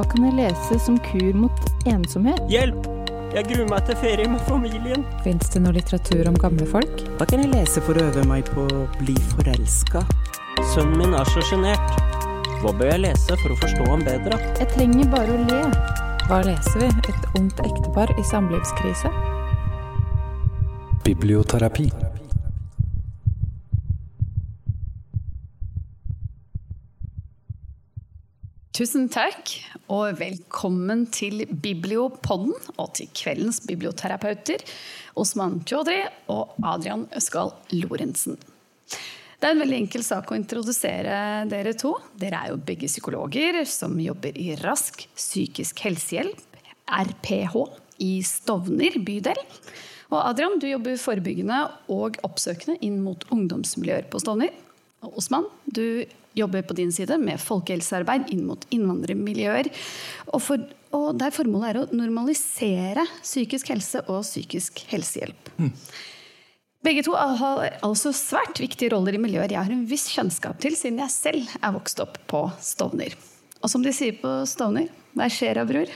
Hva kan jeg lese som kur mot ensomhet? Hjelp! Jeg gruer meg til ferie med familien. Fins det noe litteratur om gamle folk? Hva kan jeg lese for å øve meg på å bli forelska? Sønnen min er så sjenert. Hva bør jeg lese for å forstå ham bedre? Jeg trenger bare å le. Hva leser vi? Et ungt ektepar i samlivskrise? Biblioterapi. Tusen takk, og velkommen til Bibliopodden og til kveldens biblioterapeuter Osman Chaudhry og Adrian Øskal Lorentzen. Det er en veldig enkel sak å introdusere dere to. Dere er jo begge psykologer som jobber i Rask psykisk helsehjelp, RPH, i Stovner bydel. Og Adrian, du jobber forebyggende og oppsøkende inn mot ungdomsmiljøer på Stovner. Og Osman, du jobber på din side med folkehelsearbeid inn mot innvandrermiljøer. Og, for, og der formålet er å normalisere psykisk helse og psykisk helsehjelp. Mm. Begge to har altså svært viktige roller i miljøer jeg har en viss kjennskap til, siden jeg selv er vokst opp på Stovner. Og som de sier på Stovner hva skjer da, bror?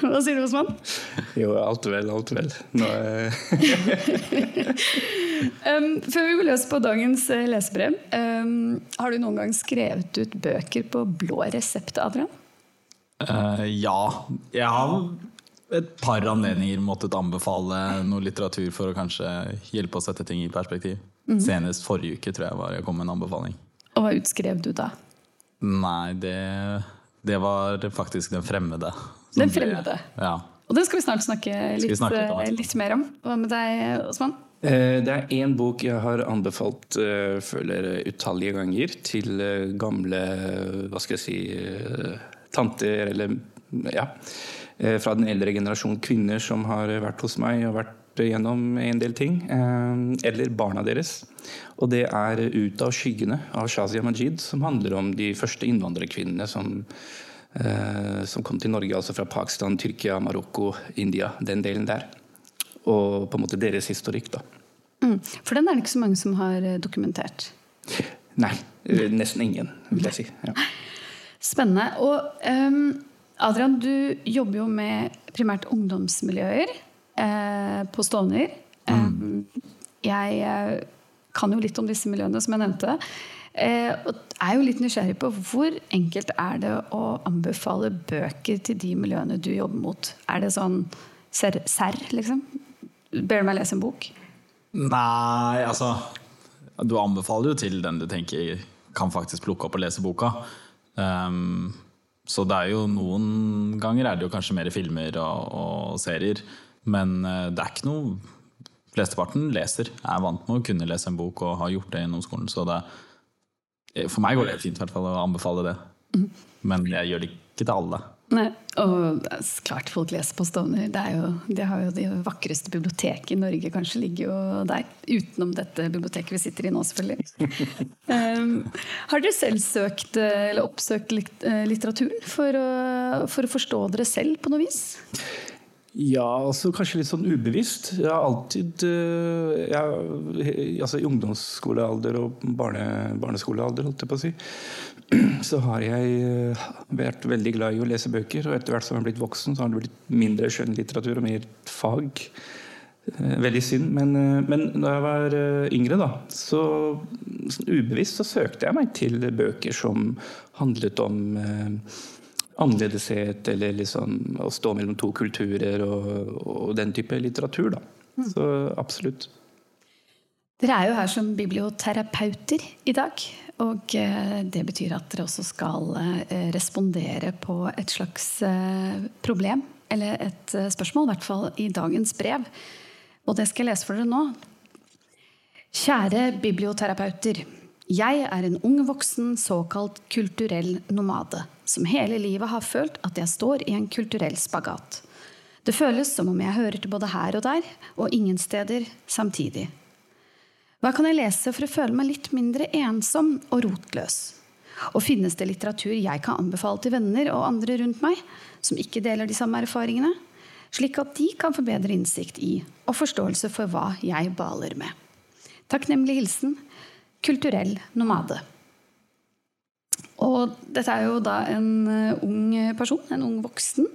Hva sier du, Osman? Jo, alt vel, alt vel. Nå, um, før vi går løs på dagens eh, lesebrev, um, har du noen gang skrevet ut bøker på blå resept, Adrian? Uh, ja. Jeg har et par anledninger måttet anbefale noe litteratur for å kanskje hjelpe å sette ting i perspektiv. Mm. Senest forrige uke tror jeg var jeg kom med en anbefaling. Og hva utskrev du da? Nei, det, det var faktisk Den fremmede. Den fremmede. Det, ja. Og den skal vi snart snakke litt, snakke litt, litt mer om. Hva med deg, Osman? Eh, det er én bok jeg har anbefalt uh, føler utallige ganger til gamle hva skal jeg si tanter eller ja, fra den eldre generasjon kvinner som har vært hos meg og vært gjennom en del ting. Eller barna deres. Og det er 'Ut av skyggene' av Shazia Majid, som handler om de første innvandrerkvinnene som, eh, som kom til Norge, altså fra Pakistan, Tyrkia, Marokko, India. Den delen der. Og på en måte deres historikk, da. Mm, for den er det ikke så mange som har eh, dokumentert? Nei. Eh, nesten ingen, vil jeg si. Ja. Spennende. Og um, Adrian, du jobber jo med primært ungdomsmiljøer eh, på Stovner. Mm. Um, jeg kan jo litt om disse miljøene, som jeg nevnte. Eh, og er jo litt nysgjerrig på hvor enkelt er det å anbefale bøker til de miljøene du jobber mot? Er det sånn serr, ser, liksom? Ber du meg lese en bok? Nei, altså Du anbefaler jo til den du tenker kan faktisk plukke opp og lese boka. Um, så det er jo noen ganger er det jo kanskje mer filmer og, og serier. Men uh, det er ikke noe flesteparten leser. Jeg er vant med å kunne lese en bok og har gjort det gjennom skolen. Så det, for meg går det fint fall, å anbefale det. Men jeg gjør det ikke til alle. Nei, og klart folk leser på Stovner. Det, jo, det har jo det vakreste biblioteket i Norge kanskje ligger jo der. Utenom dette biblioteket vi sitter i nå, selvfølgelig. um, har dere selv søkt eller oppsøkt eh, litteraturen for å, for å forstå dere selv på noe vis? Ja, altså kanskje litt sånn ubevisst. Jeg har alltid eh, jeg, altså I ungdomsskolealder og barne, barneskolealder, holdt jeg på å si, så har jeg eh, vært veldig glad i å lese bøker. Og etter hvert som jeg har blitt voksen, så har det blitt mindre skjønnlitteratur og mer fag. Eh, veldig synd. Men, men da jeg var yngre, da, så sånn ubevisst så søkte jeg meg til bøker som handlet om annerledeshet eller liksom å stå mellom to kulturer og, og den type litteratur. Da. Mm. Så absolutt. Dere er jo her som biblioterapeuter i dag. Og eh, det betyr at dere også skal eh, respondere på et slags eh, problem. Eller et spørsmål, i hvert fall i dagens brev. Og det skal jeg lese for dere nå. Kjære biblioterapeuter. Jeg er en ung voksen såkalt kulturell nomade som hele livet har følt at jeg står i en kulturell spagat. Det føles som om jeg hører til både her og der, og ingen steder samtidig. Hva kan jeg lese for å føle meg litt mindre ensom og rotløs? Og finnes det litteratur jeg kan anbefale til venner og andre rundt meg, som ikke deler de samme erfaringene, slik at de kan få bedre innsikt i og forståelse for hva jeg baler med? Takknemlig hilsen Kulturell nomade. Og dette er jo da en eh, ung person, en ung voksen,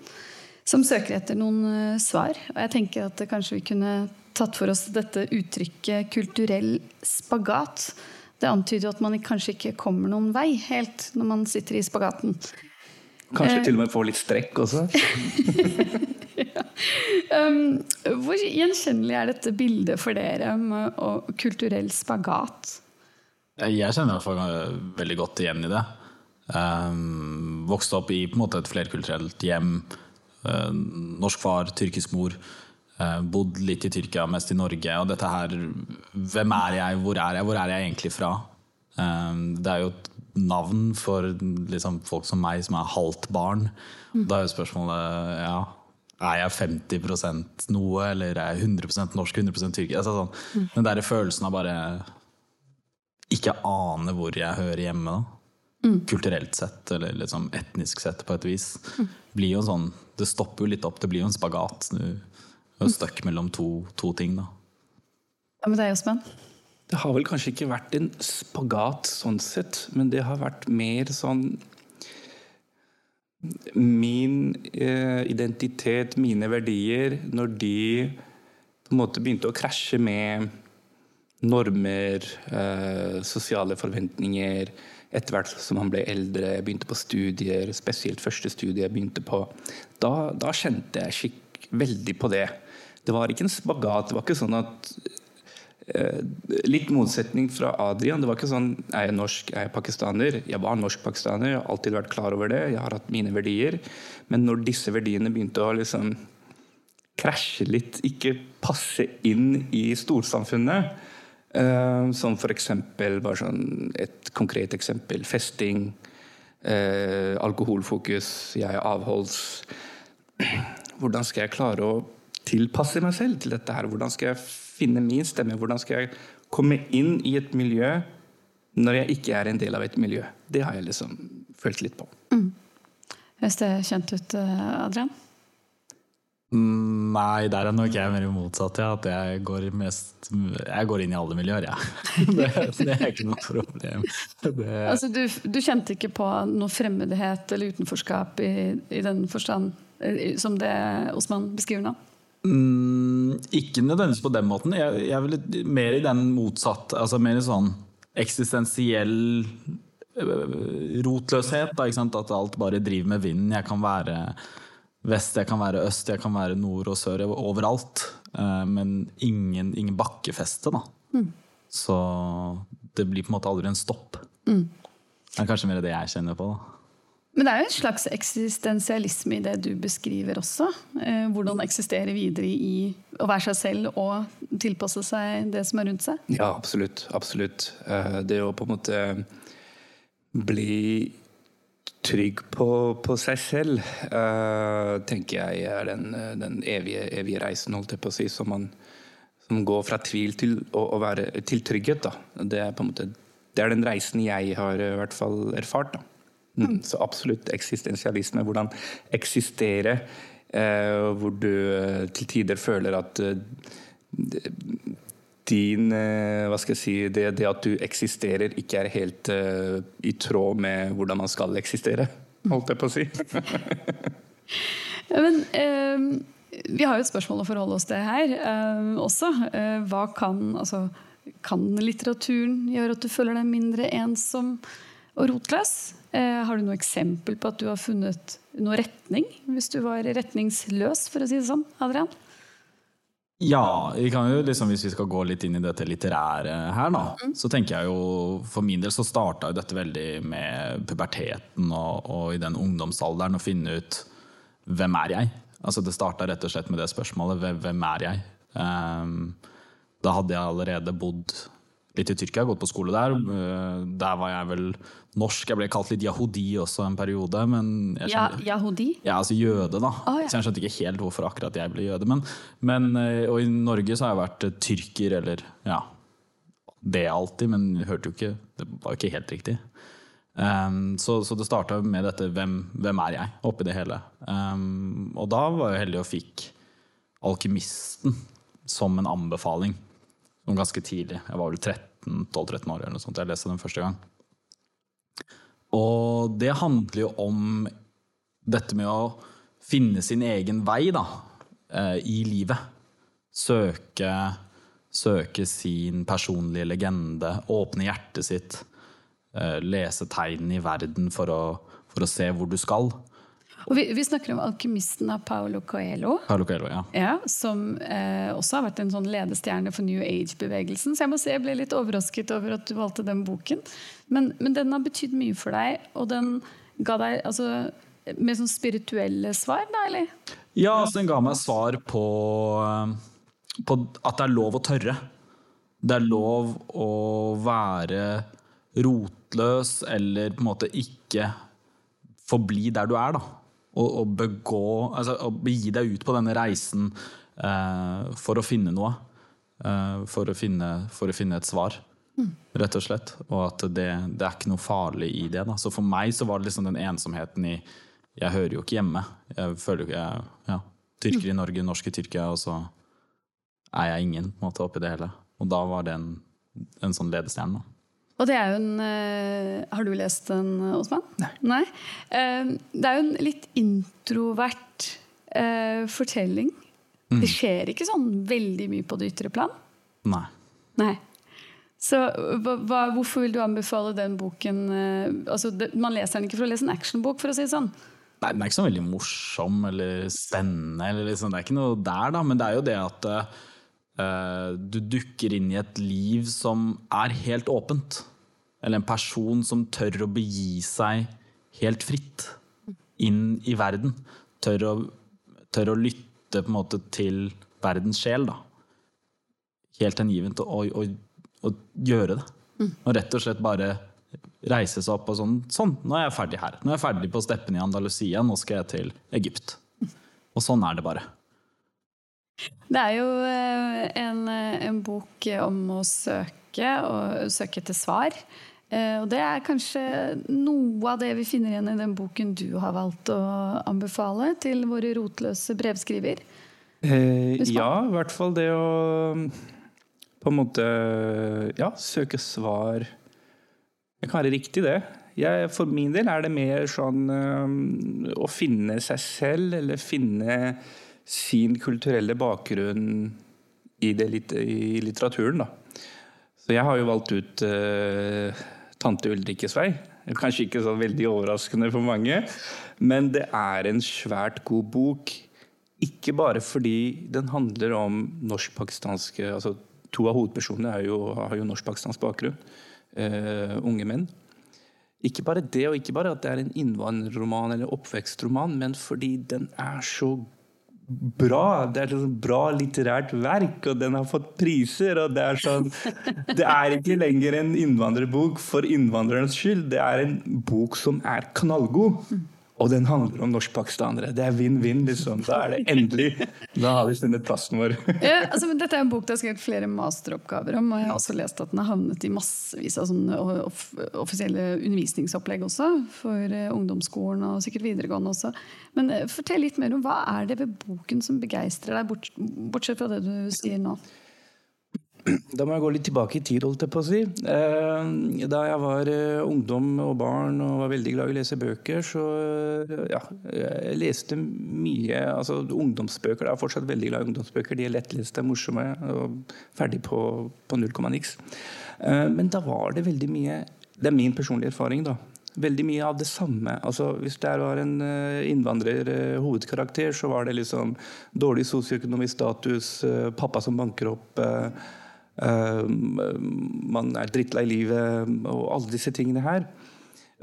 som søker etter noen eh, svar. Og jeg tenker at kanskje vi kunne tatt for oss dette uttrykket 'kulturell spagat'. Det antyder jo at man kanskje ikke kommer noen vei helt når man sitter i spagaten. Kanskje til og med få litt strekk også. Um, hvor gjenkjennelig er dette bildet for dere med kulturell spagat? Jeg kjenner i hvert fall veldig godt igjen i det. Um, vokste opp i på en måte et flerkulturelt hjem. Uh, norsk far, tyrkisk mor. Uh, bodd litt i Tyrkia, mest i Norge. Og dette her Hvem er jeg, hvor er jeg, hvor er jeg egentlig fra? Um, det er jo et navn for liksom, folk som meg, som er halvt barn. Mm. Da er jo spørsmålet ja, er jeg 50% noe, eller er jeg 100% norsk, 100% tyrker? Altså, sånn. mm. Den der følelsen av bare ikke aner hvor jeg hører hjemme. Mm. Kulturelt sett, eller liksom etnisk sett, på et vis. Mm. Blir jo sånn, det stopper jo litt opp, det blir jo en spagat. Du er stuck mellom to, to ting. da. Det er jo spennende. Det har vel kanskje ikke vært en spagat sånn sett, men det har vært mer sånn Min eh, identitet, mine verdier, når de på en måte begynte å krasje med normer, eh, sosiale forventninger etter hvert som han ble eldre, begynte på studier, spesielt første studie jeg begynte på, da, da kjente jeg skikk veldig på det. Det var ikke en spagat. Det var ikke sånn at Eh, litt motsetning fra Adrian. Det var ikke sånn er jeg norsk, er jeg pakistaner? Jeg var norsk-pakistaner, jeg har alltid vært klar over det. Jeg har hatt mine verdier. Men når disse verdiene begynte å liksom krasje litt, ikke passe inn i storsamfunnet, uh, som f.eks. bare sånn et konkret eksempel festing, uh, alkoholfokus, jeg er avholds Hvordan skal jeg klare å tilpasse meg selv til dette her? Hvordan skal jeg finne min stemme? Hvordan skal jeg komme inn i et miljø når jeg ikke er en del av et miljø? Det har jeg liksom følt litt på. Mm. Høres det kjent ut, eh, Adrian? Nei, der er nok jeg mer motsatt. Ja. At jeg går, mest, jeg går inn i alle miljøer, jeg. Ja. Det, det, er ikke noe problem. Det... Altså, du, du, kjente ikke på noe fremmedhet eller utenforskap i, i den forstand eh, som det Osman beskriver nå? Mm, ikke nødvendigvis på den måten. Jeg, jeg vil mer i den motsatt. Altså mer i sånn eksistensiell øh, rotløshet. Da, At alt bare driver med vinden. Jeg kan være vest, jeg kan være øst, jeg kan være nord og sør. Overalt. Uh, men ingen, ingen bakkefeste, da. Mm. Så det blir på en måte aldri en stopp. Mm. Det er kanskje mer det jeg kjenner på. da men det er jo en slags eksistensialisme i det du beskriver også. Eh, hvordan eksistere videre i å være seg selv og tilpasse seg det som er rundt seg. Ja, absolutt. absolutt. Eh, det å på en måte bli trygg på, på seg selv, uh, tenker jeg er den, den evige, evige, reisen, holdt jeg på å si, som, man, som går fra tvil til, å, å være, til trygghet. Da. Det er på en måte det er den reisen jeg har i hvert fall erfart. da. Mm, så absolutt eksistensialisme. Hvordan eksistere eh, hvor du eh, til tider føler at eh, din eh, Hva skal jeg si det, det, at du eksisterer, ikke er helt uh, i tråd med hvordan man skal eksistere, holdt jeg på å si. ja, men eh, vi har jo et spørsmål å forholde oss til her også. hva kan, altså, kan litteraturen gjøre at du føler deg mindre ensom og rotløs? Eh, har du noe eksempel på at du har funnet noe retning, hvis du var retningsløs, for å si det sånn, Adrian? Ja, vi kan jo liksom, hvis vi skal gå litt inn i dette litterære her, da, mm. så tenker jeg jo For min del så starta jo dette veldig med puberteten og, og, i den ungdomsalderen å finne ut hvem er jeg? Altså Det starta rett og slett med det spørsmålet hvem er jeg? Um, da hadde jeg allerede bodd litt i Tyrkia, gått på skole der. Eh, der var jeg vel norsk. Jeg ble kalt litt yahudi også en periode. Men jeg skjønte, ja, yahudi? Ja, altså jøde, da. Oh, ja. Så jeg skjønte ikke helt hvorfor akkurat jeg ble jøde. Men, men, eh, og i Norge så har jeg vært eh, tyrker, eller ja Det alltid, men hørte jo ikke Det var jo ikke helt riktig. Um, så, så, det starta med dette hvem, hvem, er jeg? oppi det hele. Um, og da var jeg heldig og fikk Alkymisten som en anbefaling ganske tidlig. Jeg var vel 12-13 år eller noe sånt. Jeg leste den første gang. Og det handler jo om dette med å finne sin egen vei da, eh, i livet. Søke, søke sin personlige legende, åpne hjertet sitt. eh, Lese tegnene i verden for å, for å se hvor du skal. Og vi, vi snakker om alkymisten av Paolo Coelho. Paolo Coelho, ja. Ja, som eh, også har vært en sånn ledestjerne for New Age-bevegelsen. Så jeg må si jeg ble litt overrasket over at du valgte den boken. Men, men den har betydd mye for deg, og den ga deg altså, mer sånn spirituelle svar, da, eller? Ja, altså den ga meg svar på, på at det er lov å tørre. Det er lov å være rotløs eller på en måte ikke forbli der du er, da. Og, å begå Altså å begi deg ut på denne reisen eh, for å finne noe. Eh, for, å finne, for å finne et svar, rett og slett. Og at det, det er ikke noe farlig i det. Da. Så for meg så var det liksom den ensomheten i Jeg hører jo ikke hjemme. Jeg føler jo ikke jeg, ja, Tyrker i Norge, norsk i Tyrkia, og så er jeg ingen på en måte oppi det hele. Og da var det en, en sånn ledestjerne. da. Og det er jo en eh, Har du lest den, Osman? Nei. Eh, det er jo en litt introvert eh, fortelling. Det skjer ikke sånn veldig mye på det ytre plan. Nei. Nei. Så hva, hvorfor vil du anbefale den boken? altså, det, man leser den ikke for å lese en actionbok, for å si det sånn. Nei, Den er ikke så veldig morsom eller spennende. Eller liksom, det er ikke noe der, da. Men det er jo det at du dukker inn i et liv som er helt åpent. Eller en person som tør å begi seg helt fritt inn i verden. Tør å, tør å lytte på en måte til verdens sjel, da. Helt hengivent å, å, å gjøre det. Og rett og slett bare reise seg opp og sånn Sånn, nå er jeg ferdig her. Nå er jeg ferdig på steppene i Andalusia, nå skal jeg til Egypt. Og sånn er det bare. Det er jo eh, en, eh, en bok om å søke, og søke etter svar. Eh, Og det er kanskje noe av det vi finner igjen i den boken du har valgt å anbefale til våre rotløse brevskriver. Eh, ja, i hvert fall det å på en måte ja, søke svar. Det kan være riktig, det. Jeg, for min del er det mer sånn eh, å finne seg selv, eller finne sin kulturelle bakgrunn i, det, i litteraturen, da. Så jeg har jo valgt ut uh, 'Tante Ulrikkes vei'. Kanskje ikke så veldig overraskende for mange, men det er en svært god bok. Ikke bare fordi den handler om norsk-pakistanske altså To av hovedpersonene er har jo norsk-pakistansk bakgrunn. Uh, unge menn. Ikke bare det, og ikke bare at det er en innvandrerroman eller oppvekstroman, men fordi den er så bra. Det er et sånn bra litterært verk, og den har fått priser. og Det er sånn Det er ikke lenger en innvandrerbok for innvandrernes skyld. Det er en bok som er knallgod. Og den handler om norskpakistanere. Det er vinn-vinn, liksom. Da er det endelig Da har vi funnet plassen vår. Ja, altså, dette er en bok det er skrevet flere masteroppgaver om, og jeg har også lest at den har havnet i massevis av sånne off offisielle undervisningsopplegg også, for eh, ungdomsskolen og sikkert videregående også. Men eh, fortell litt mer om hva er det ved boken som begeistrer deg, bort, bortsett fra det du sier nå? Da må jeg gå litt tilbake i tid, holdt jeg på å si. Eh, Da jeg var eh, ungdom og barn og var veldig glad i å lese bøker, så eh, ja, jeg leste mye altså ungdomsbøker. Jeg er fortsatt veldig glad i ungdomsbøker. De er lettleste, morsomme og ferdig på, på null komma niks. Men da var det veldig mye Det er min personlige erfaring, da. Veldig mye av det samme. Altså, hvis det var en eh, innvandrer eh, hovedkarakter, så var det liksom dårlig sosioøkonomisk status, pappa som banker opp man er drittlei livet og alle disse tingene her.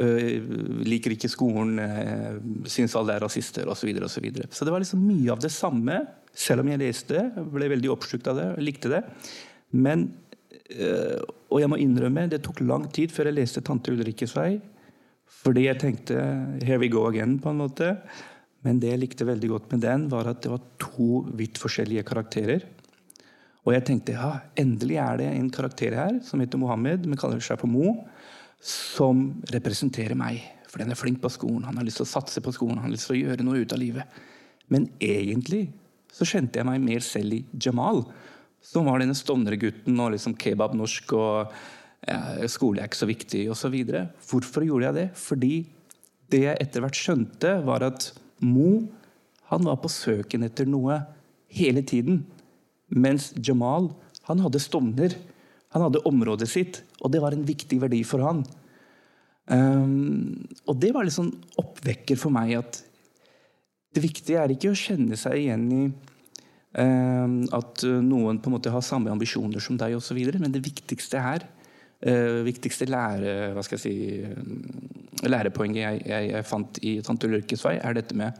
Eh, liker ikke skolen, uh, syns alle er rasister osv. Så, videre, og så, videre. så det var liksom mye av det samme, selv om jeg leste. Ble veldig oppslukt av det, likte det. Men eh, Og jeg må innrømme, det tok lang tid før jeg leste 'Tante Ulrikkes vei'. Fordi jeg tenkte 'here we go again', på en måte. Men det jeg likte veldig godt med den, var at det var to vidt forskjellige karakterer. Og jeg tenkte ja, endelig er det en karakter her som heter Mohammed, men kaller seg for Mo, som representerer meg. For den er flink på skolen, han har lyst til å satse på skolen, han har lyst til å gjøre noe ut av livet. Men egentlig så kjente jeg meg mer selv i Jamal, som var denne Stovner-gutten og liksom kebabnorsk og ja, skole er ikke så viktig osv. Hvorfor gjorde jeg det? Fordi det jeg etter hvert skjønte, var at Mo han var på søken etter noe hele tiden. Mens Jamal han hadde Stovner. Han hadde området sitt, og det var en viktig verdi for han. Um, og det var litt sånn oppvekker for meg at det viktige er ikke å kjenne seg igjen i um, at noen på en måte har samme ambisjoner som deg osv., men det viktigste her, uh, viktigste lære, hva skal jeg si, lærepoenget jeg, jeg, jeg fant i Tante Ulrikkes vei, er dette med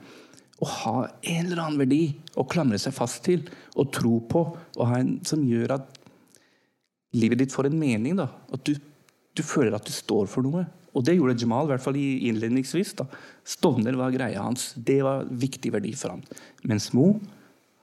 å ha en eller annen verdi å klamre seg fast til og tro på, og en, som gjør at livet ditt får en mening. Da. At du, du føler at du står for noe. Og det gjorde Jamal, i hvert fall innledningsvis. da. Stovner var greia hans. Det var viktig verdi for ham. Mens Mo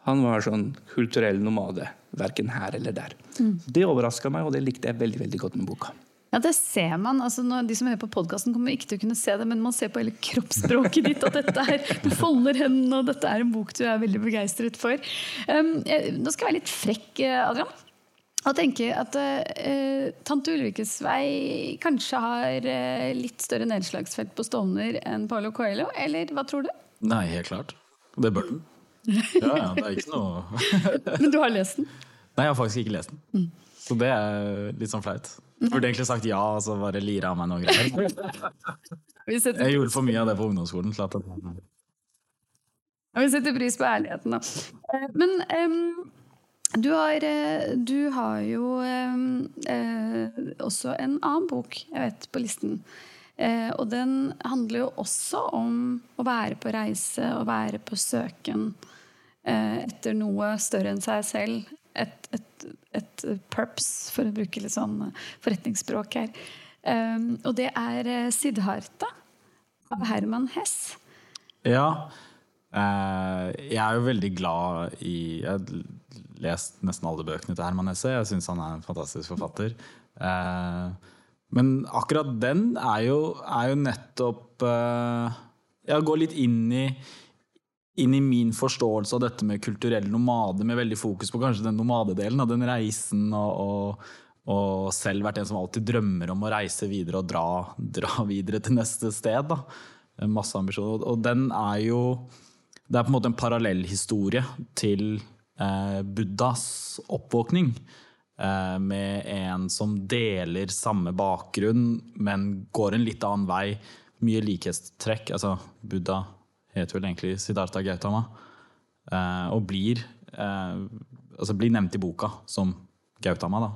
han var sånn kulturell nomade. Verken her eller der. Mm. Det overraska meg, og det likte jeg veldig veldig godt med boka. Ja, det ser man. Altså, de som hører på podkasten, kommer ikke til å kunne se det, men man ser på hele kroppsspråket ditt at dette er, du folder hendene, og dette er en bok du er veldig begeistret for. Um, jeg, nå skal jeg være litt frekk, Adrian og tenke at uh, tante Ulrikkes vei kanskje har uh, litt større nedslagsfelt på Stovner enn Paulo Coelho, eller hva tror du? Nei, helt klart. Det bør den. Ja, ja, det er ikke noe Men du har lest den? Nei, jeg har faktisk ikke lest den. Mm. Så det er litt sånn flaut. Jeg burde egentlig sagt ja, og så bare lire av meg noe greier. Jeg gjorde for mye av det på ungdomsskolen. til at Vi setter pris på ærligheten, da. Eh, men um du har, eh, du har jo eh, også en annen bok jeg vet på listen. Uh, og den handler jo også om å være på reise og være på søken etter noe større enn seg selv. Et, et, et purpose, for å bruke litt sånn forretningsspråk her. Um, og det er eh, Siddharta av Herman Hess. Ja. jeg er jo veldig glad i jeg har lest nesten alle bøkene til Herman Hesse. Jeg syns han er en fantastisk forfatter. Eh, men akkurat den er jo, er jo nettopp eh, Jeg går litt inn i, inn i min forståelse av dette med kulturell nomade, med veldig fokus på kanskje den nomadedelen av den reisen. og, og og selv vært en som alltid drømmer om å reise videre og dra, dra videre til neste sted. Da. Masse ambisjoner. Og den er jo Det er på en måte en parallellhistorie til Eh, Buddhas oppvåkning. Eh, med en som deler samme bakgrunn, men går en litt annen vei. Mye likhetstrekk. Altså, Buddha heter vel egentlig Siddhartha Gautama. Eh, og blir, altså blir nevnt i boka som Gautama. da.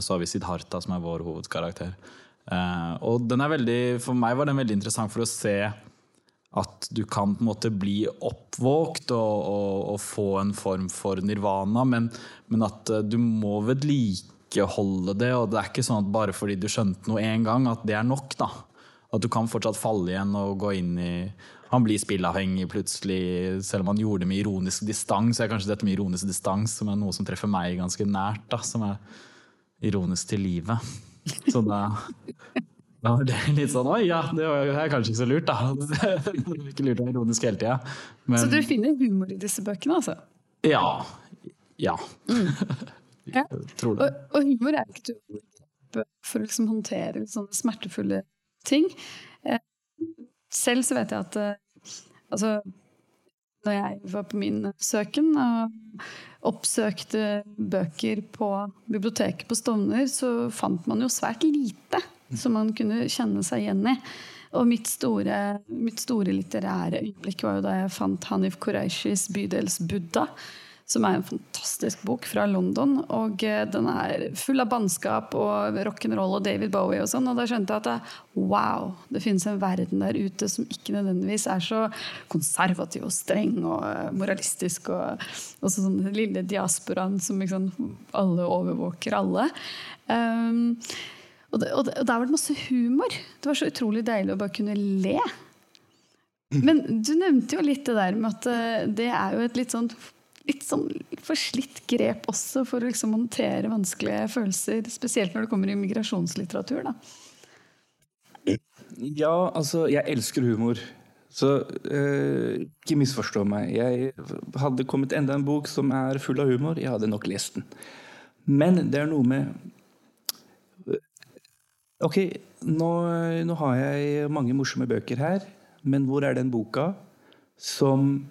Så har vi Siddhartha, som er vår hovedkarakter. Og den er veldig, for meg var den veldig interessant for å se at du kan på en måte bli oppvåkt og, og, og få en form for nirvana, men, men, at eh, du må vedlikeholde det. Og det er ikke sånn at bare fordi du skjønte noe én gang, at det er nok. da. At du kan fortsatt falle igjen og gå inn i Han blir spillavhengig plutselig, selv om han gjorde det med ironisk distans. Er kanskje dette med ironisk distans som er noe som treffer meg ganske nært. da, Som er ironisk til livet. Så da da var det litt sånn Oi, ja, det er kanskje ikke så lurt, da. ikke lurt å være ironisk hele tida. Så du finner humor i disse bøkene, altså? Ja. Ja. Mm. ja. tror det. Og, og, humor er ikke du for å liksom håndtere sånne smertefulle ting. Eh, selv så vet jeg at eh, altså når jeg var på min søken og oppsøkte bøker på biblioteket på Stovner, så fant man jo svært lite som man kunne kjenne seg igjen i. Og mitt store, mitt store litterære øyeblikk var jo da jeg fant Hanif Qureishis 'Bydels Buddha'. Som er en fantastisk bok fra London. Og eh, den er full av bannskap og rock'n'roll og David Bowie og sånn. Og da skjønte jeg at det, wow, det finnes en verden der ute som ikke nødvendigvis er så konservativ og streng og eh, moralistisk. Og også sånn lille diasporaen som liksom alle overvåker alle. Um, og, det, og, det, og der var det masse humor. Det var så utrolig deilig å bare kunne le. Men du nevnte jo litt det der med at eh, det er jo et litt sånn litt sånn forslitt grep også for å liksom håndtere vanskelige følelser. Spesielt når det kommer i migrasjonslitteratur. Da. Ja, altså, jeg elsker humor. Så eh, ikke misforstå meg. Jeg hadde kommet enda en bok som er full av humor. Jeg hadde nok lest den. Men det er noe med Ok, nå, nå har jeg mange morsomme bøker her, men hvor er den boka som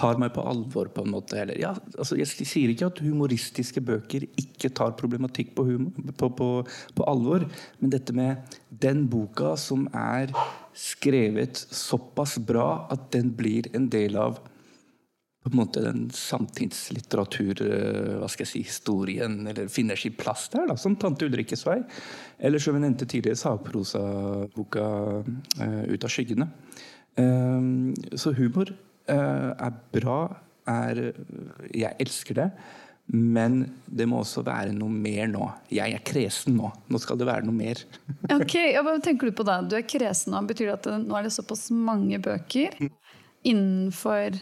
tar meg på alvor, på en måte? heller. ja, altså, jeg sier ikke at humoristiske bøker ikke tar problematikk på, på, på, på alvor, men dette med den boka som er skrevet såpass bra at den blir en del av på en måte den samtidslitteratur, eh, hva skal jeg si, historien, eller finner sin plass der, da, som 'Tante Ulrikkes vei'. Eller som vi nevnte tidligere, sagprosaboka uh, 'Ut av skyggene'. Uh, så humor er bra. Er, jeg elsker det. Men det må også være noe mer nå. Jeg er kresen nå. Nå skal det være noe mer. ok, ja, Hva tenker du på da? Du er kresen nå. Betyr det at det, nå er det såpass mange bøker innenfor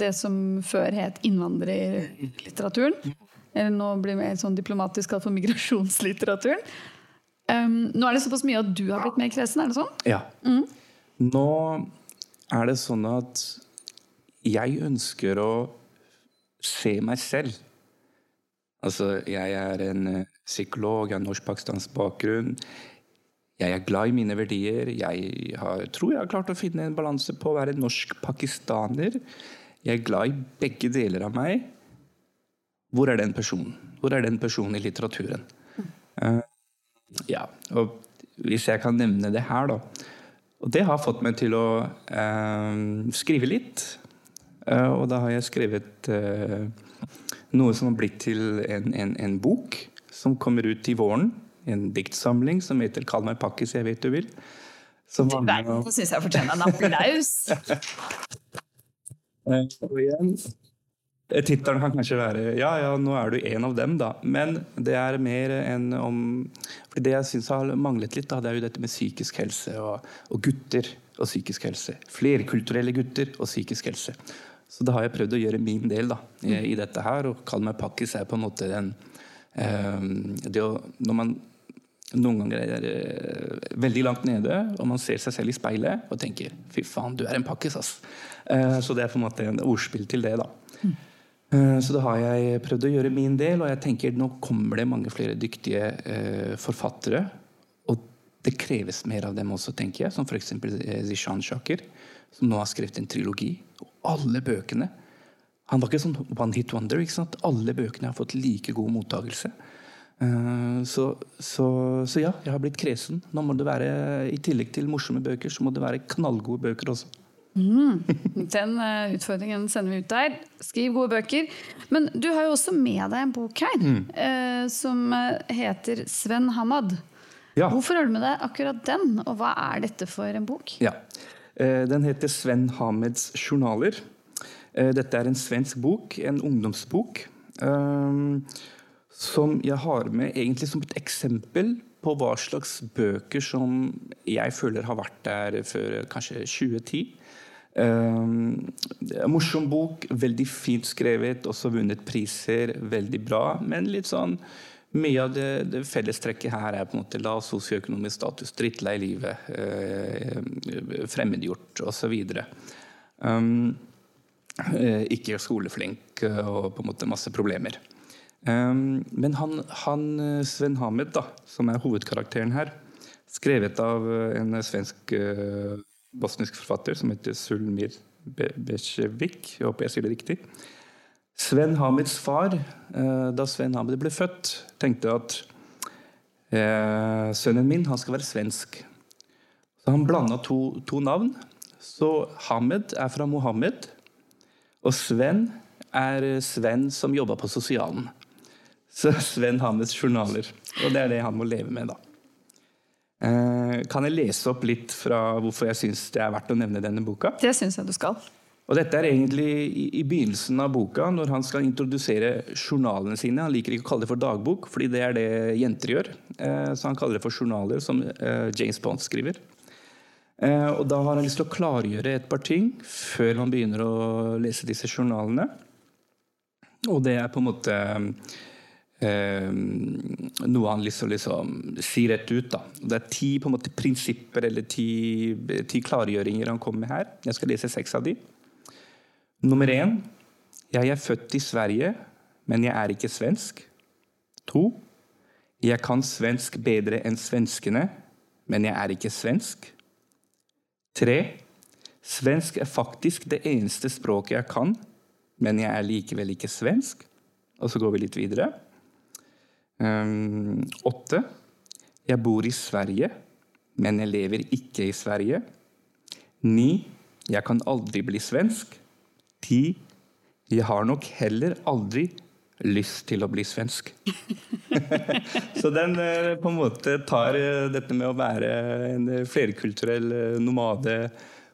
det som før het innvandrerlitteraturen? Eller nå blir det mer sånn diplomatisk kalt for migrasjonslitteraturen. Um, nå er det såpass mye at du har blitt mer kresen, er det sånn? Ja. Mm. Nå er det sånn at jeg ønsker å se meg selv Altså, jeg er en eh, psykolog, jeg har norsk-pakistansk bakgrunn. Jeg er glad i mine verdier. Jeg har, tror jeg har klart å finne en balanse på å være norsk-pakistaner. Jeg er glad i begge deler av meg. Hvor er den personen? Hvor er den personen i litteraturen? Uh, ja, og hvis jeg kan nevne det her, da Og det har fått meg til å uh, skrive litt. Uh, og da har jeg skrevet noe som har blitt til en, en, en, bok som kommer ut i våren. En diktsamling som heter 'Kall meg pakkis, jeg vet du vil'. Som du verden, syns jeg fortjener en applaus! Eh, og igjen Tittelen kan kanskje være 'Ja, ja, nå er du en av dem', da. Men det er mer enn om For det jeg syns har manglet litt, da, det er jo dette med psykisk helse og, og gutter og psykisk helse. Flerkulturelle gutter og psykisk helse. Så da har jeg prøvd å gjøre min del da, i, i dette her. Og kalle meg pakkis er på en måte den eh, det å, Når man noen ganger er eh, veldig langt nede, og man ser seg selv i speilet og tenker 'fy faen, du er en pakkis', ass. Eh, så det er på en måte en ordspill til det, da. Mm. Eh, så da har jeg prøvd å gjøre min del, og jeg tenker nå kommer det mange flere dyktige eh, forfattere. Og det kreves mer av dem også, tenker jeg, som f.eks. Zishan Shaker, som nå har skrevet en trilogi alle bøkene Han var ikke sånn one hit wonder. ikke sant? Alle bøkene har fått like god mottakelse. Uh, så, så, så, ja, jeg har blitt kresen. Nå må det være, I tillegg til morsomme bøker, så må det være knallgode bøker også. Mm. Den uh, utfordringen sender vi ut der. Skriv gode bøker. Men du har jo også med deg en bok her mm. uh, som heter Sven Hamad. Ja. Hvorfor har du med deg akkurat den, og hva er dette for en bok? Ja, Eh, den heter Sven Hameds journaler. Eh, dette er en svensk bok, en ungdomsbok, eh, som jeg har med egentlig som et eksempel på hva slags bøker som jeg føler har vært der før kanskje 2010. Um, morsom bok, veldig fint skrevet, også vunnet priser. Veldig bra, men litt sånn mye av det, det fellestrekket her er på en måte lav sosioøkonomisk status, drittlei livet, eh, fremmedgjort osv. Um, eh, ikke skoleflink og på en måte masse problemer. Um, men han, han, Sven Hamed, da, som er hovedkarakteren her, skrevet av en svensk uh, bosnisk forfatter som heter Sulmir Besjevik, jeg håper jeg sier det riktig. Sven Hamids far, eh, da Sven Hamid ble født, tenkte at eh, sønnen min han skal være svensk. Så han blanda to, to, navn. Så Hamed er fra Mohammed, og Sven er Sven som jobba på sosialen. Så Sven Hameds journaler. Og det er det han må leve med, da. Eh, kan jeg lese opp litt fra hvorfor jeg syns det er verdt å nevne denne boka? Det syns jeg du skal. Og Dette er egentlig i, begynnelsen av boka, når han skal introdusere journalene sine. Han liker ikke å kalle det for dagbok, fordi det er det jenter gjør. Eh, så han kaller det for journaler, som eh, James Bond skriver. Eh, og Da har han lyst til å klargjøre et par ting før han begynner å lese disse journalene. Og det er på en måte noe han liksom, liksom sier rett ut. Da. Det er ti på en måte, prinsipper eller ti, ti klargjøringer han kommer med her. Jeg skal lese seks av de. Nummer én jeg er født i Sverige, men jeg er ikke svensk. To Jeg kan svensk bedre enn svenskene, men jeg er ikke svensk. Tre. Svensk er faktisk det eneste språket jeg kan, men jeg er likevel ikke svensk. Og så går vi litt videre. Um, åtte. Jeg bor i Sverige, men jeg lever ikke i Sverige. Ni. Jeg kan aldri bli svensk. Ti. Jeg har nok heller aldri lyst til å bli svensk. så den eh, på en måte tar eh, dette med å være en flerkulturell eh, nomade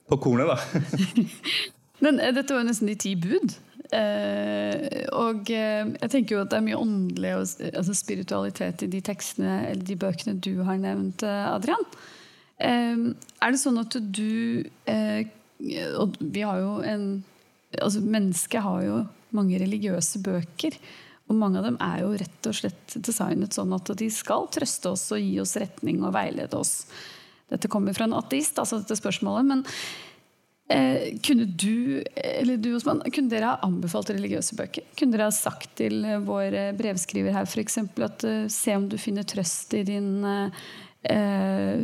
på kornet, da. Men dette var jo nesten de ti bud. Eh, og jeg tenker jo at det er mye åndelig og altså spiritualitet i de tekstene eller de bøkene du har nevnt, Adrian. Eh, er det sånn at du eh, Og vi har jo en altså Mennesket har jo mange religiøse bøker. Og mange av dem er jo rett og slett designet sånn at de skal trøste oss og gi oss retning og veilede oss. Dette kommer fra en ateist, altså dette spørsmålet. Men eh, kunne du, eller du Osman, kunne dere ha anbefalt religiøse bøker? Kunne dere ha sagt til vår brevskriver her f.eks. at uh, se om du finner trøst i din uh,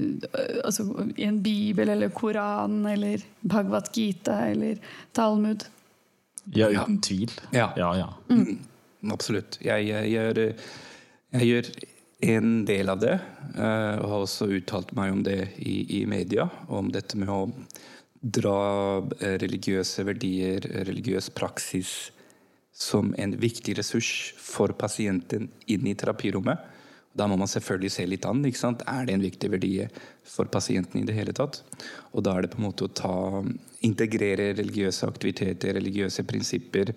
altså, i en bibel eller Koran eller Bhagavad Gita eller Talmud? Ja, uten tvil. Ja, ja. ja. Mm. Absolutt. Jeg, jeg, gjør, jeg, gjør, en del av det, eh, og har også uttalt meg om det i, i media. Om dette med å dra eh, religiøse verdier, religiøs praksis, som en viktig ressurs for pasienten inn i terapirommet. Da må man selvfølgelig se litt an. ikke sant? Er det en viktig verdi for pasienten i det hele tatt? Og da er det på en måte å ta, integrere religiøse aktiviteter, religiøse prinsipper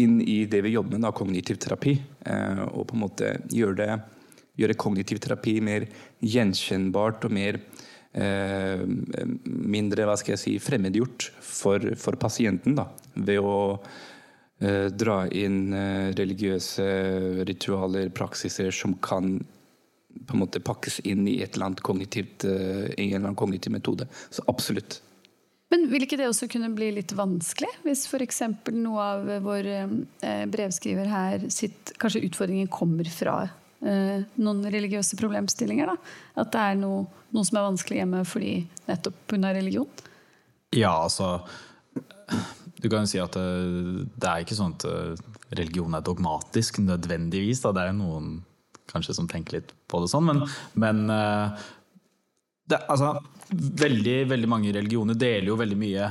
inn i det vi jobber med, da, kognitiv terapi. Eh, og på en måte gjøre, det, gjøre kognitiv terapi mer gjenkjennbart og mer eh, mindre hva skal jeg si, fremmedgjort for, for pasienten. da, Ved å dra inn eh, religiøse ritualer, praksiser, som kan på en måte pakkes inn i, et eller annet kognitivt, eh, en eller annen kognitiv metode. Så absolutt. Men vil ikke det også kunne bli litt vanskelig? Hvis f.eks. noe av vår brevskriver her sitt Kanskje utfordringen kommer fra noen religiøse problemstillinger? da? At det er noe, noe som er vanskelig hjemme fordi nettopp pga. religion? Ja, altså du kan jo si at eh, det er ikke sånn at eh, religion er dogmatisk nødvendigvis. Da. Det er jo noen kanskje som tenker litt på det sånn, men, men eh, det, altså, veldig, veldig mange religioner deler jo veldig mye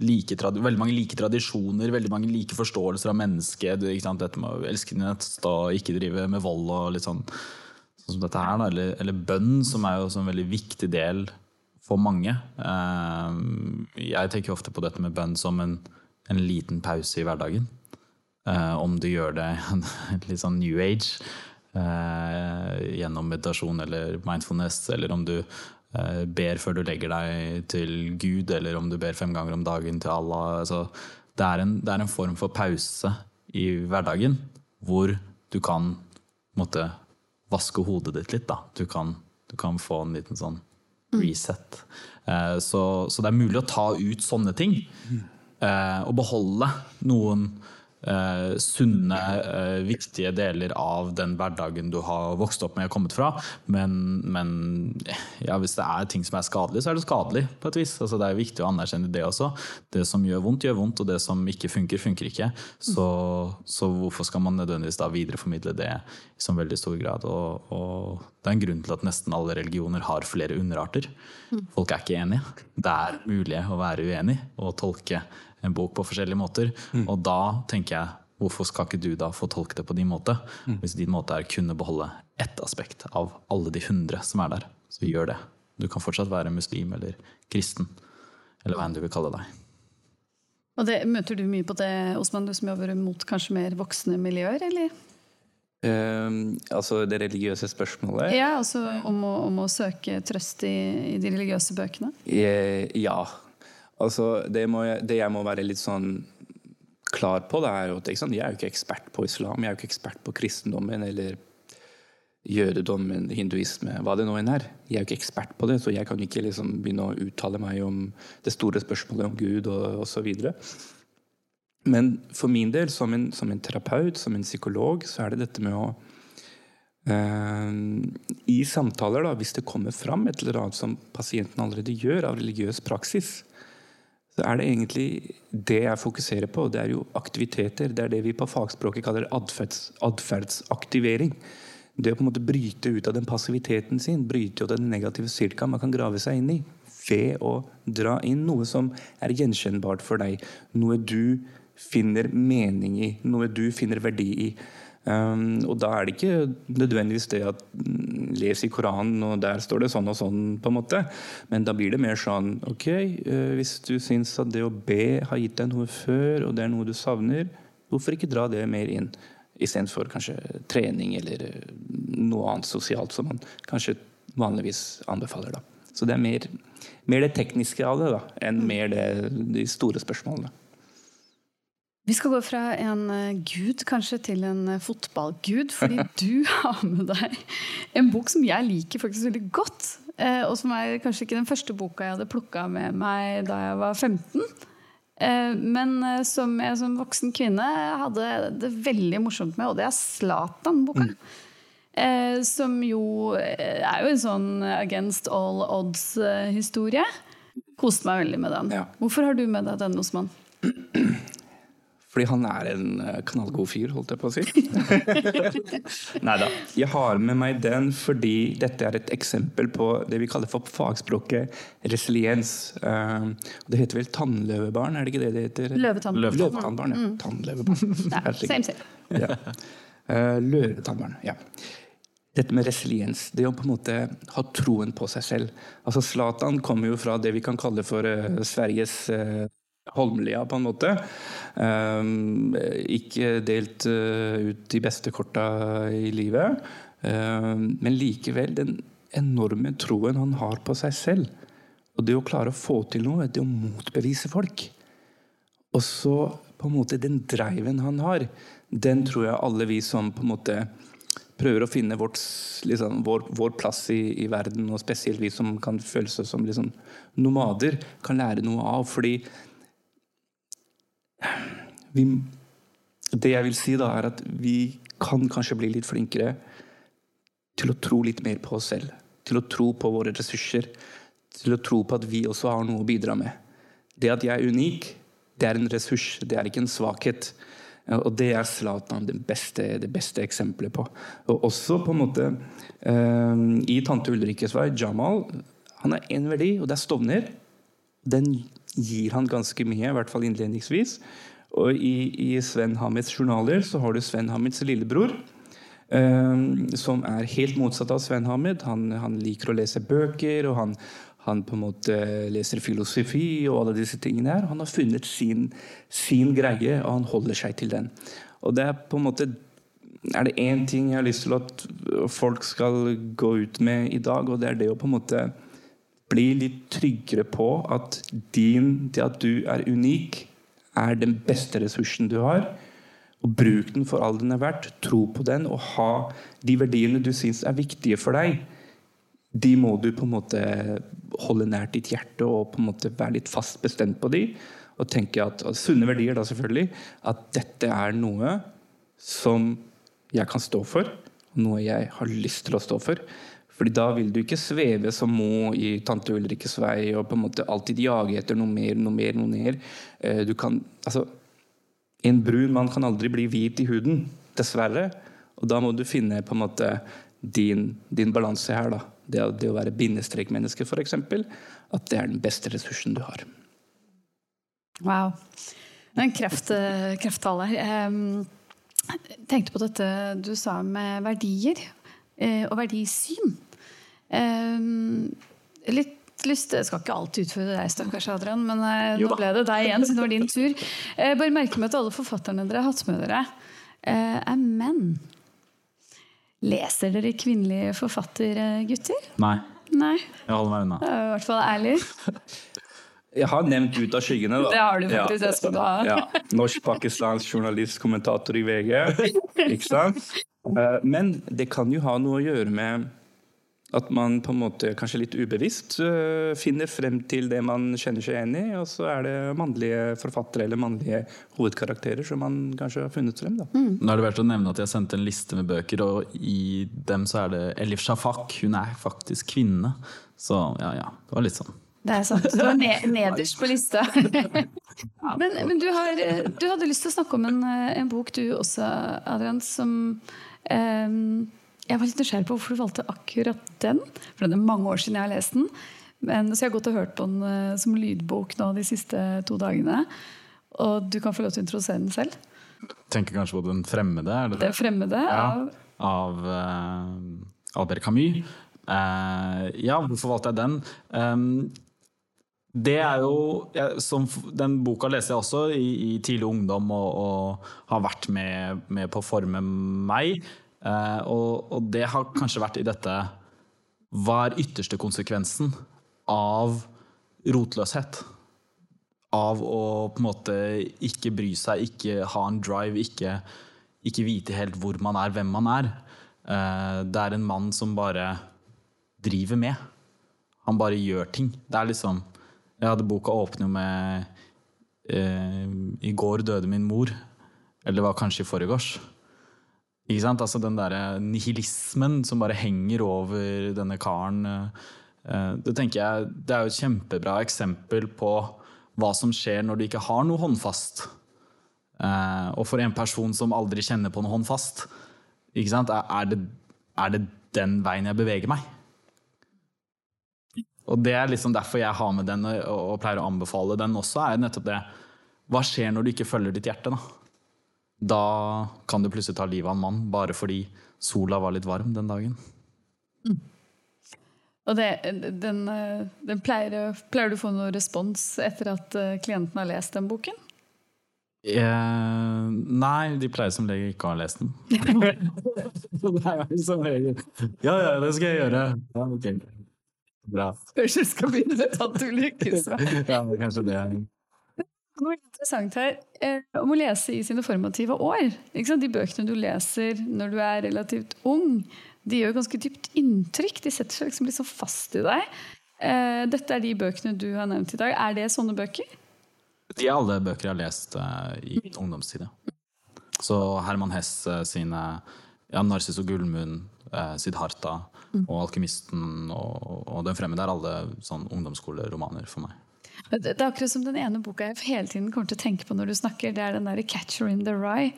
like, veldig mange like tradisjoner, veldig mange like forståelser av mennesket. Dette med å elske din neste og ikke drive med vold og litt sånn, sånn som dette her. Eller, eller, bønn, som er jo en veldig viktig del for mange. Jeg tenker ofte på dette med bønn som en en liten pause i hverdagen. Uh, om du gjør det litt sånn new age uh, gjennom meditasjon eller mindfulness, eller om du uh, ber før du legger deg til Gud, eller om du ber fem ganger om dagen til Allah. Altså, det, er en, det, er en, form for pause i hverdagen hvor du kan måtte, vaske hodet ditt litt. Da. Du, kan, du kan få en liten sånn reset. Så, så, det er mulig å ta ut sånne ting. Eh, å beholde noen Uh, sunne, eh, viktige deler av den hverdagen du har vokst opp med og kommet fra. Men, men ja, hvis det er ting som er skadelig, så er det skadelig på et vis. Altså, det er viktig å anerkjenne det også. Det som gjør vondt, gjør vondt, og det som ikke funker, funker ikke. Så, så hvorfor skal man nødvendigvis da videreformidle det i sånn veldig stor grad? Og, og, det er en grunn til at nesten alle religioner har flere underarter. Folk er ikke enige. Det er mulig å være uenig og tolke en bok på forskjellige måter. Mm. Og da tenker jeg hvorfor skal ikke du da få tolke det på din måte? Mm. Hvis din måte er å kunne beholde ett aspekt av alle de hundre som er der, så gjør det. Du kan fortsatt være muslim eller kristen, eller hva enn du vil kalle deg. Og det, Møter du mye på det, Osman, du som jobber mot kanskje mer voksne miljøer, eller? Um, altså det religiøse spørsmålet? Ja, altså om å, om å søke trøst i, i, de religiøse bøkene? Ja, Altså, det, jeg, det, jeg må være litt sånn klar på, det er jo at jeg er jo ikke ekspert på islam. Jeg er jo ikke ekspert på kristendommen eller jødedommen, hinduisme, hva det nå enn er. Jeg er jo ikke ekspert på det, så jeg kan ikke liksom begynne å uttale meg om det store spørsmålet om Gud og osv. Men for min del, som en, som en, terapeut, som en psykolog, så er det dette med å Eh, I samtaler, da, hvis det kommer fram et eller annet som pasienten allerede gjør av religiøs praksis, så er det egentlig det jeg fokuserer på. Det er jo aktiviteter. Det er det vi på fagspråket kaller atferds, atferdsaktivering. Det å på en måte bryte ut av den passiviteten sin, bryte ut av den negative styrka man kan grave seg inn i ved å dra inn noe som er gjenkjennbart for deg. Noe du finner mening i, noe du finner verdi i. Um, og da er det ikke nødvendigvis det at mm, les i Koranen, og der står det sånn og sånn, på en måte. Men da blir det mer sånn Ok, uh, hvis du syns at det å be har gitt deg noe før, og det er noe du savner, hvorfor ikke dra det mer inn? Istedenfor kanskje trening eller uh, noe annet sosialt som man kanskje vanligvis anbefaler. da. Så det er mer, mer det tekniske av det da, enn mer det, de store spørsmålene. Vi skal gå fra en eh, gud kanskje til en eh, fotballgud, fordi du har med deg en bok som jeg liker faktisk veldig godt. eh, Og som er kanskje ikke den første boka jeg hadde plukka med meg da jeg var 15. eh, Men som jeg som voksen kvinne hadde det veldig morsomt med, og det er Zlatan-boka. Mm. Som jo er jo en sånn against all odds-historie. Koste meg veldig med den. Ja. Hvorfor har du med deg den, Osman? Fordi han er en eh, knallgod fyr, holdt jeg på å si. Nei da. Jeg har med meg den fordi dette er et eksempel på det vi kaller for fagspråket resiliens. Eh, det heter vel tannløvebarn, er det ikke det det heter? Løvetann. Løvetannbarn, ja. Tannløvebarn. Ja, same, same. Ja. Eh, Løvetannbarn, ja. Dette med resiliens, det å på en måte ha troen på seg selv. Altså Zlatan kommer jo fra det vi kan kalle for eh, Sveriges Holmlia, på en måte. Um, ikke delt eh, ut de beste korta i livet. Um, men likevel den enorme troen han har på seg selv. Og det å klare å få til noe, det å motbevise folk. Og så på en måte den driven han har, den tror jeg alle vi som på en måte prøver å finne vårt, liksom, vår, vår plass i, i verden, og spesielt vi som kan føle oss som liksom, nomader, kan lære noe av. Fordi vi, det jeg vil si, da, er at vi kan kanskje bli litt flinkere til å tro litt mer på oss selv. Til å tro på våre ressurser. Til å tro på at vi også har noe å bidra med. Det at jeg er unik, det er en ressurs, det er ikke en svakhet. Og det er Zlatan det beste, det beste eksempelet på. Og også på en måte eh, I tante Ulrikkes vei, Jamal, han er én verdi, og det er Stovner. Den gir han ganske mye, i hvert fall innledningsvis. Og i, i Sven Hamids journaler så har du Sven Hamids lillebror. Um, som er helt motsatt av Sven Hamid. Han, han liker å lese bøker, og han, han på en måte leser filosofi og alle disse tingene her. Han har funnet sin, sin greie, og han holder seg til den. Og det er på en måte er det én ting jeg har lyst til at folk skal gå ut med i dag, og det er det å på en måte bli litt tryggere på at din, det at du er unik, er den beste ressursen du har. Og bruk den for all den er verdt. Tro på den, og ha de verdiene du syns er viktige for deg. De må du på en måte holde nært ditt hjerte og på en måte være litt fast bestemt på de. Og tenke at, og Sunne verdier, da selvfølgelig. At dette er noe som jeg kan stå for. Noe jeg har lyst til å stå for. Fordi da vil du ikke sveve som Mo i Tante Ulrikkes vei og på en måte alltid jage etter noe mer, noe mer, noe mer. Eh, Du kan, altså, en brun mann kan aldri bli hvit i huden, dessverre. Og da må du finne på en måte din, din balanse her. da. Det, det å være bindestrekmenneske, f.eks. At det er den beste ressursen du har. Wow. Det er en kraft, eh, krafttale. Jeg tenkte på dette du sa med verdier eh, og verdisyn. Um, litt lyst Jeg skal ikke alltid utfordre deg, stakkars Adrian, men eh, nå ble det deg igjen, siden det var din tur. Eh, bare merke meg at alle forfatterne dere har hatt med dere, eh, er menn. Leser dere kvinnelige forfattergutter? Nei, Nei, jeg holder meg unna. det er i hvert fall ærlig. Jeg har nevnt Ut av skyggene. da. Det har du faktisk, det skal du ha. Ja. Norsk-pakistansk journalist, kommentator i VG. Ikke sant? Eh, Men det kan jo ha noe å gjøre med At man på en måte kanskje litt ubevisst øh, finner frem til det man kjenner seg igjen i, og så er det mannlige forfattere eller mannlige hovedkarakterer som man kanskje har funnet frem. da. Nå er det verdt å nevne at Jeg sendte en liste med bøker, og i dem så er det Elif Shafak. Hun er faktisk kvinne. Så ja, ja. Det var litt sånn. Det er sant. Du var ned, nederst på lista. men men du, har, du hadde lyst til å snakke om en, en bok du også, Adrian, som eh, Jeg var litt nysgjerrig på hvorfor du valgte akkurat den. For det er mange år siden jeg har lest den. Men, så jeg har gått og hørt på den eh, som lydbok nå de siste to dagene. Og du kan få lov til å introdusere den selv. Tenker kanskje på Den fremmede? er det det? Den fremmede Ja, av av uh, Albert Camus. Uh, ja, hvorfor valgte jeg den? Um, det er jo som, Den boka leser jeg også i, i tidlig ungdom og, og har vært med, med på å forme meg. Eh, og, og det har kanskje vært i dette Hva er ytterste konsekvensen av rotløshet? Av å på en måte ikke bry seg, ikke ha en drive, ikke, ikke vite helt hvor man er, hvem man er. Eh, det er en mann som bare driver med. Han bare gjør ting. Det er liksom Jeg hadde boka åpne med eh, 'I går døde min mor'. Eller det var kanskje i forgårs. Ikke sant? Altså den derre nihilismen som bare henger over denne karen. eh, Det tenker jeg, det er jo et kjempebra eksempel på hva som skjer når du ikke har noe håndfast. Eh, og for en person som aldri kjenner på noe håndfast, ikke sant? Er, det, er det den veien jeg beveger meg? Og det er liksom derfor jeg har med den og pleier å anbefale den også, er nettopp det Hva skjer når du ikke følger ditt hjerte, da? Da kan du plutselig ta livet av en mann bare fordi sola var litt varm den dagen. Og det, den, eh, den pleier, pleier du å få noen respons etter at eh, klienten har lest den boken? Eh, nei, de pleier som regel ikke å ha lest den. Det er som regel Ja, ja, det skal jeg gjøre. Ja, okay. Bra. Kanskje du skal begynne med Tante Ulykkes? Ja, kanskje det er Noe interessant her eh, om å lese i sine formative år. De bøkene du leser når du er relativt ung, de gjør ganske dypt inntrykk. De setter seg liksom litt så fast i deg. Eh, dette er de bøkene du har nevnt i dag. Er det sånne bøker? De er alle bøker jeg har lest eh, i min ungdomstid. Så Herman Hess sine ja, 'Narsis og Gullmunn', eh, 'Siddharta' og 'Alkymisten' og, og 'Den fremmede' er alle sånn ungdomsskoleromaner for meg. Det er akkurat som den ene boka jeg hele tiden kommer til å tenke på når du snakker. Det er den der 'Catcher in the Rye'.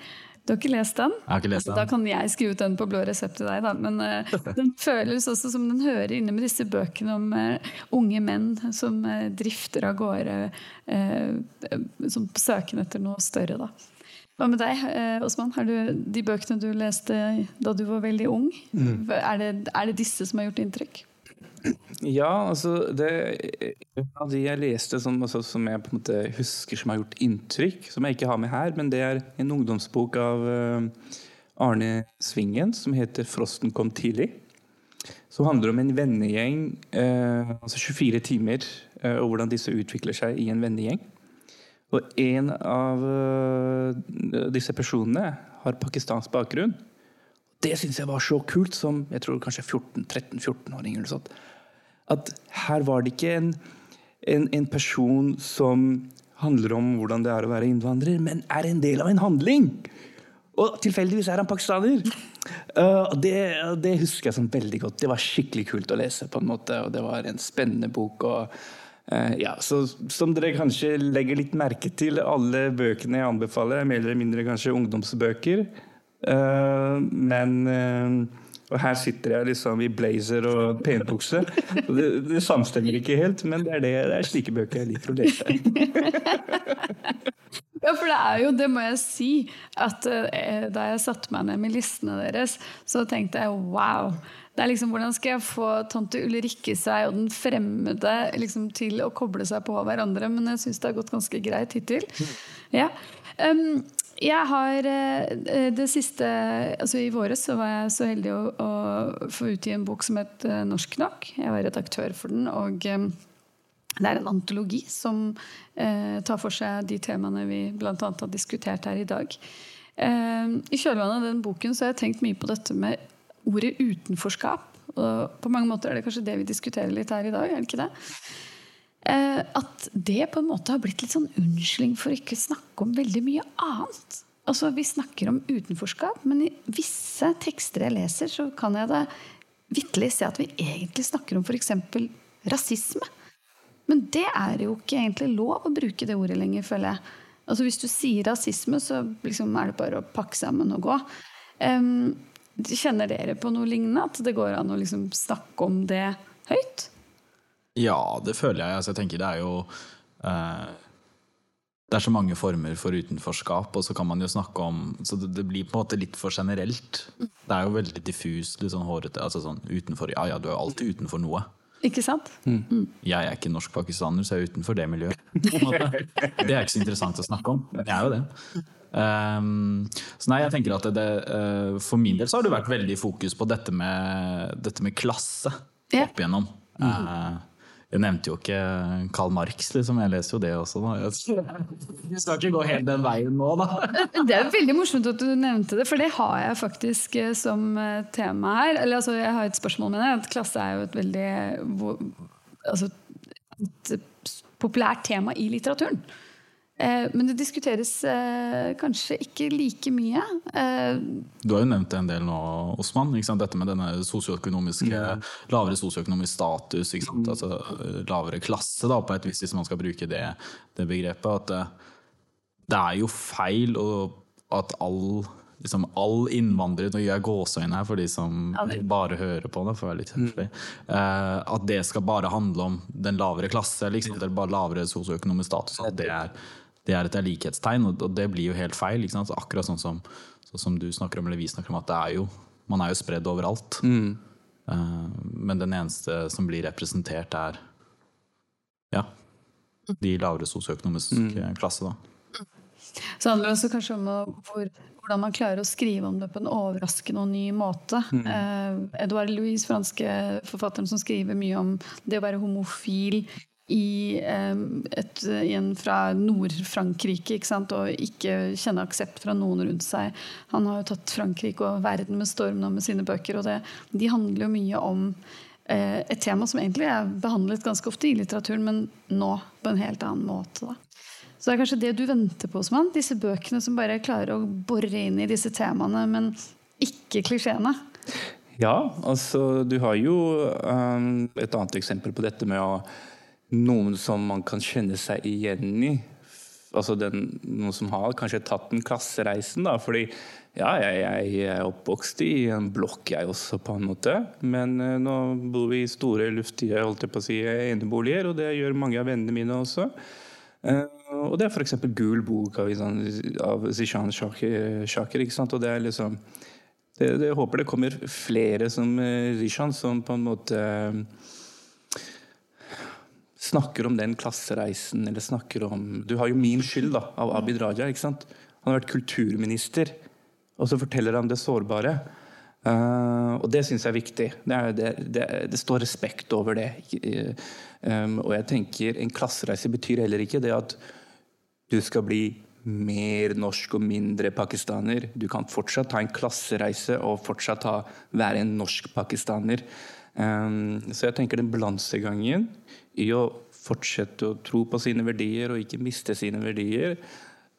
Du har ikke lest den? Jeg har ikke lest den. Da kan jeg skrive ut den på blå resept til deg, da. Men uh, den føles også som den hører inne med disse bøkene om uh, unge menn som uh, drifter av gårde som på søken etter noe større, da. Hva med deg, Osman? Har du de bøkene du leste da du var veldig ung? Er, det, er det disse som har gjort inntrykk? Ja, altså det, av de jeg leste som, altså, som jeg på en måte husker som har gjort inntrykk, som jeg ikke har med her, men det er en ungdomsbok av uh, Arne Svingen som heter 'Frosten kom tidlig'. Som handler om en vennegjeng, uh, altså 24 timer, uh, og hvordan disse utvikler seg i en vennegjeng. Og en av disse personene har pakistansk bakgrunn. Det syns jeg var så kult, som jeg tror kanskje 14-13-14-åring eller sånt. At her var det ikke en, en, en person som handler om hvordan det er å være innvandrer, men er en del av en handling! Og tilfeldigvis er han pakistaner! Uh, det, det husker jeg sånn veldig godt. Det var skikkelig kult å lese, på en måte, og det var en spennende bok. og uh, ja, så Som dere kanskje legger litt merke til, alle bøkene jeg anbefaler, er mer eller mindre kanskje ungdomsbøker. Uh, men uh, Og her sitter jeg liksom i blazer og penbukse. Det, det samstemmer ikke helt, men det er, det, det er slike bøker jeg liker å lese. Ja, for det er jo, det må jeg si, at eh, da jeg satte meg ned med listene deres, så tenkte jeg wow. Det er liksom, Hvordan skal jeg få tante Ulrikke seg og den fremmede liksom, til å koble seg på hverandre? Men jeg syns det har gått ganske greit hittil. Ja. Um, jeg har eh, det siste altså I våres så var jeg så heldig å, å få utgi en bok som het eh, Norsk nok. Jeg var redaktør for den. og eh, det er en antologi som eh, tar for seg de temaene vi bl.a. har diskutert her i dag. Eh, I kjølvannet av den boken så har jeg tenkt mye på dette med ordet utenforskap. og på mange måter er det kanskje det vi diskuterer litt her i dag, er det ikke det? Eh, at det på en måte har blitt litt sånn unnskyldning for å ikke snakke om veldig mye annet. Altså, Vi snakker om utenforskap, men i visse tekster jeg leser, så kan jeg da vitterlig se at vi egentlig snakker om f.eks. rasisme. Men det er jo ikke egentlig lov å bruke det ordet lenger, føler jeg. Altså Hvis du sier rasisme, så liksom er det bare å pakke sammen og gå. Um, kjenner dere på noe lignende? At det går an å liksom snakke om det høyt? Ja, det føler jeg. Altså, jeg tenker det er jo eh, Det er så mange former for utenforskap, og så kan man jo snakke om Så det, det blir på en måte litt for generelt. Det er jo veldig diffust, litt sånn hårete. Altså sånn utenfor Ja ja, du er alltid utenfor noe. Ikke sant? Jeg er ikke norsk-pakistaner, så jeg er utenfor det miljøet. Det er ikke så interessant å snakke om, men jeg er jo det. Um, så nei, jeg tenker at det, eh, For min del så har det vært veldig fokus på dette med, dette med klasse opp igjennom. Eh, jeg nevnte jo ikke Karl Marx, liksom. Jeg leser jo det også. Da. Jeg skal ikke gå helt den veien nå, da. Det er veldig morsomt at du nevnte det, for det har jeg faktisk eh, som eh, tema her. Eller altså, jeg har et spørsmål med det. Klasse er jo et veldig altså, et populært tema i litteraturen. Eh, Men det diskuteres eh, kanskje ikke like mye. Eh, Du har jo nevnt en del nå, Osman. Ikke sant? Dette med denne sosioøkonomiske, lavere sosioøkonomisk status. Ikke sant? Altså, lavere klasse, da, på et vis, hvis man skal bruke det, det begrepet. At det, det er jo feil å, at all, liksom, all innvandrere Nå gjør jeg gåseøyne her for de som bare hører på det, for å være litt høflig. Eh, at det skal bare handle om den lavere klasse, liksom, eller bare lavere sosioøkonomisk status. At det er, det er et likhetstegn, og det blir jo helt feil. Ikke sant? Så akkurat sånn som, sånn som du snakker om, eller vi snakker om, at det er jo, man er jo spredd overalt. Eh, men den eneste som blir representert, er ja, de lavere sosioøkonomiske klasse. da. Så handler det også kanskje om hvor, hvordan man klarer å skrive om det på en overraskende og ny måte. Eh, Edouard Louise, franske forfatteren som skriver mye om det å være homofil i, et, en fra Nord-Frankrike og ikke kjenne aksept fra noen rundt seg. Han har jo tatt Frankrike og verden med storm nå med sine bøker. og det, De handler jo mye om eh, et tema som egentlig er behandlet ganske ofte i litteraturen, men nå på en helt annen måte. da. Så det er kanskje det du venter på, Osman? Disse bøkene som bare klarer å bore inn i disse temaene, men ikke klisjeene. Ja, altså du har jo um, et annet eksempel på dette med å noen som man kan kjenne seg igjen i. Altså den, noen som har kanskje tatt den klassereisen, da. Fordi ja, jeg, jeg er oppvokst i en blokk, jeg også, på en måte. Men eh, nå bor vi i store, luftige holdt jeg på å si, eneboliger, og det gjør mange av vennene mine også. Eh, og det er f.eks. Gul bok av, av Zishan Shaker, ikke sant? Og det er liksom det, det, jeg håper det kommer flere som eh, Rishan, som på en måte eh, snakker om den klassereisen, eller snakker om Du har jo 'Min skyld' da, av Abid Raja. ikke sant? Han har vært kulturminister, og så forteller han det sårbare. Uh, og det syns jeg er viktig. Det, er, det, det, det står respekt over det. Eh, um, og jeg tenker en klassereise betyr heller ikke det at du skal bli mer norsk og mindre pakistaner. Du kan fortsatt ta en klassereise og fortsatt ta, være en norsk pakistaner. Um, så jeg tenker den balansegangen i å fortsette å tro på sine verdier og ikke miste sine verdier,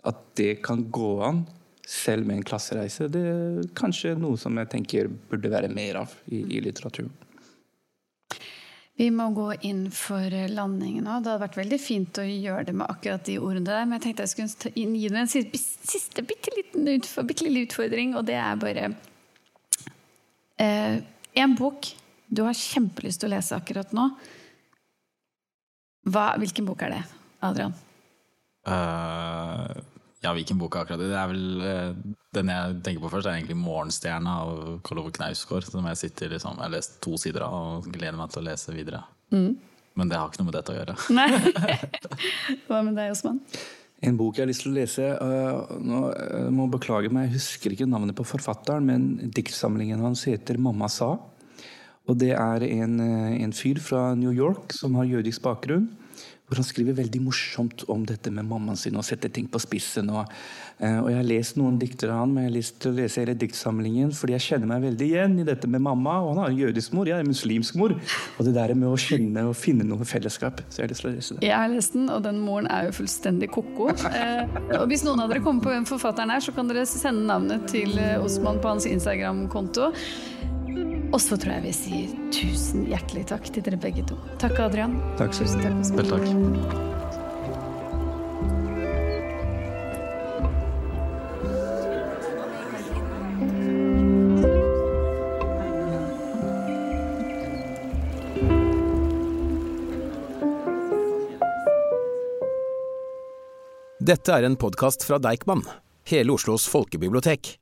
at det kan gå an selv med en klassereise, det er kanskje noe som jeg tenker burde være mer av i, i litteraturen. Vi må gå inn for landing nå. Det hadde vært veldig fint å gjøre det med akkurat de ordene der, men jeg tenkte jeg skulle ta gi deg en siste, bitte liten utfordring, og det er bare eh, En bok du har kjempelyst til å lese akkurat nå. Hva, hvilken bok er det, Adrian? Uh, ja, hvilken bok er akkurat det? Det er vel uh, Den jeg tenker på først, er egentlig 'Morgenstjerna' av Karl Ove Knausgård. Som jeg sitter liksom, jeg har lest to sider av og gleder meg til å lese videre. Men det har ikke noe med dette å gjøre. Nei. Hva med deg, Osman? En bok jeg har lyst til å lese uh, nå må jeg beklage meg, Jeg husker ikke navnet på forfatteren, men diktsamlingen hans heter 'Mamma sa'. Og Det er en, uh, en fyr fra New York som har jødisk bakgrunn. hvor han skriver veldig morsomt om dette med mammaen sin og setter ting på spissen. Og, eh, og Jeg har lest noen dikter av han, men jeg har lyst til å lese hele diktsamlingen, fordi jeg kjenner meg veldig igjen i dette med mamma. og Han har en jødisk mor, jeg er en muslimsk mor. Og det der med å kjenne og finne noe fellesskap. Så jeg har lyst til å lese det. Jeg har lest den, og den moren er jo fullstendig ko-ko. Eh, og hvis noen av dere kommer på hvem forfatteren er, så kan dere sende navnet til eh, Osman på hans Instagram-konto. Og så tror jeg vi sier tusen hjertelig takk til dere begge to. Takk, Adrian. Takk Tusen takk, Vel, takk. Dette er en podkast fra Deichman, hele Oslos folkebibliotek.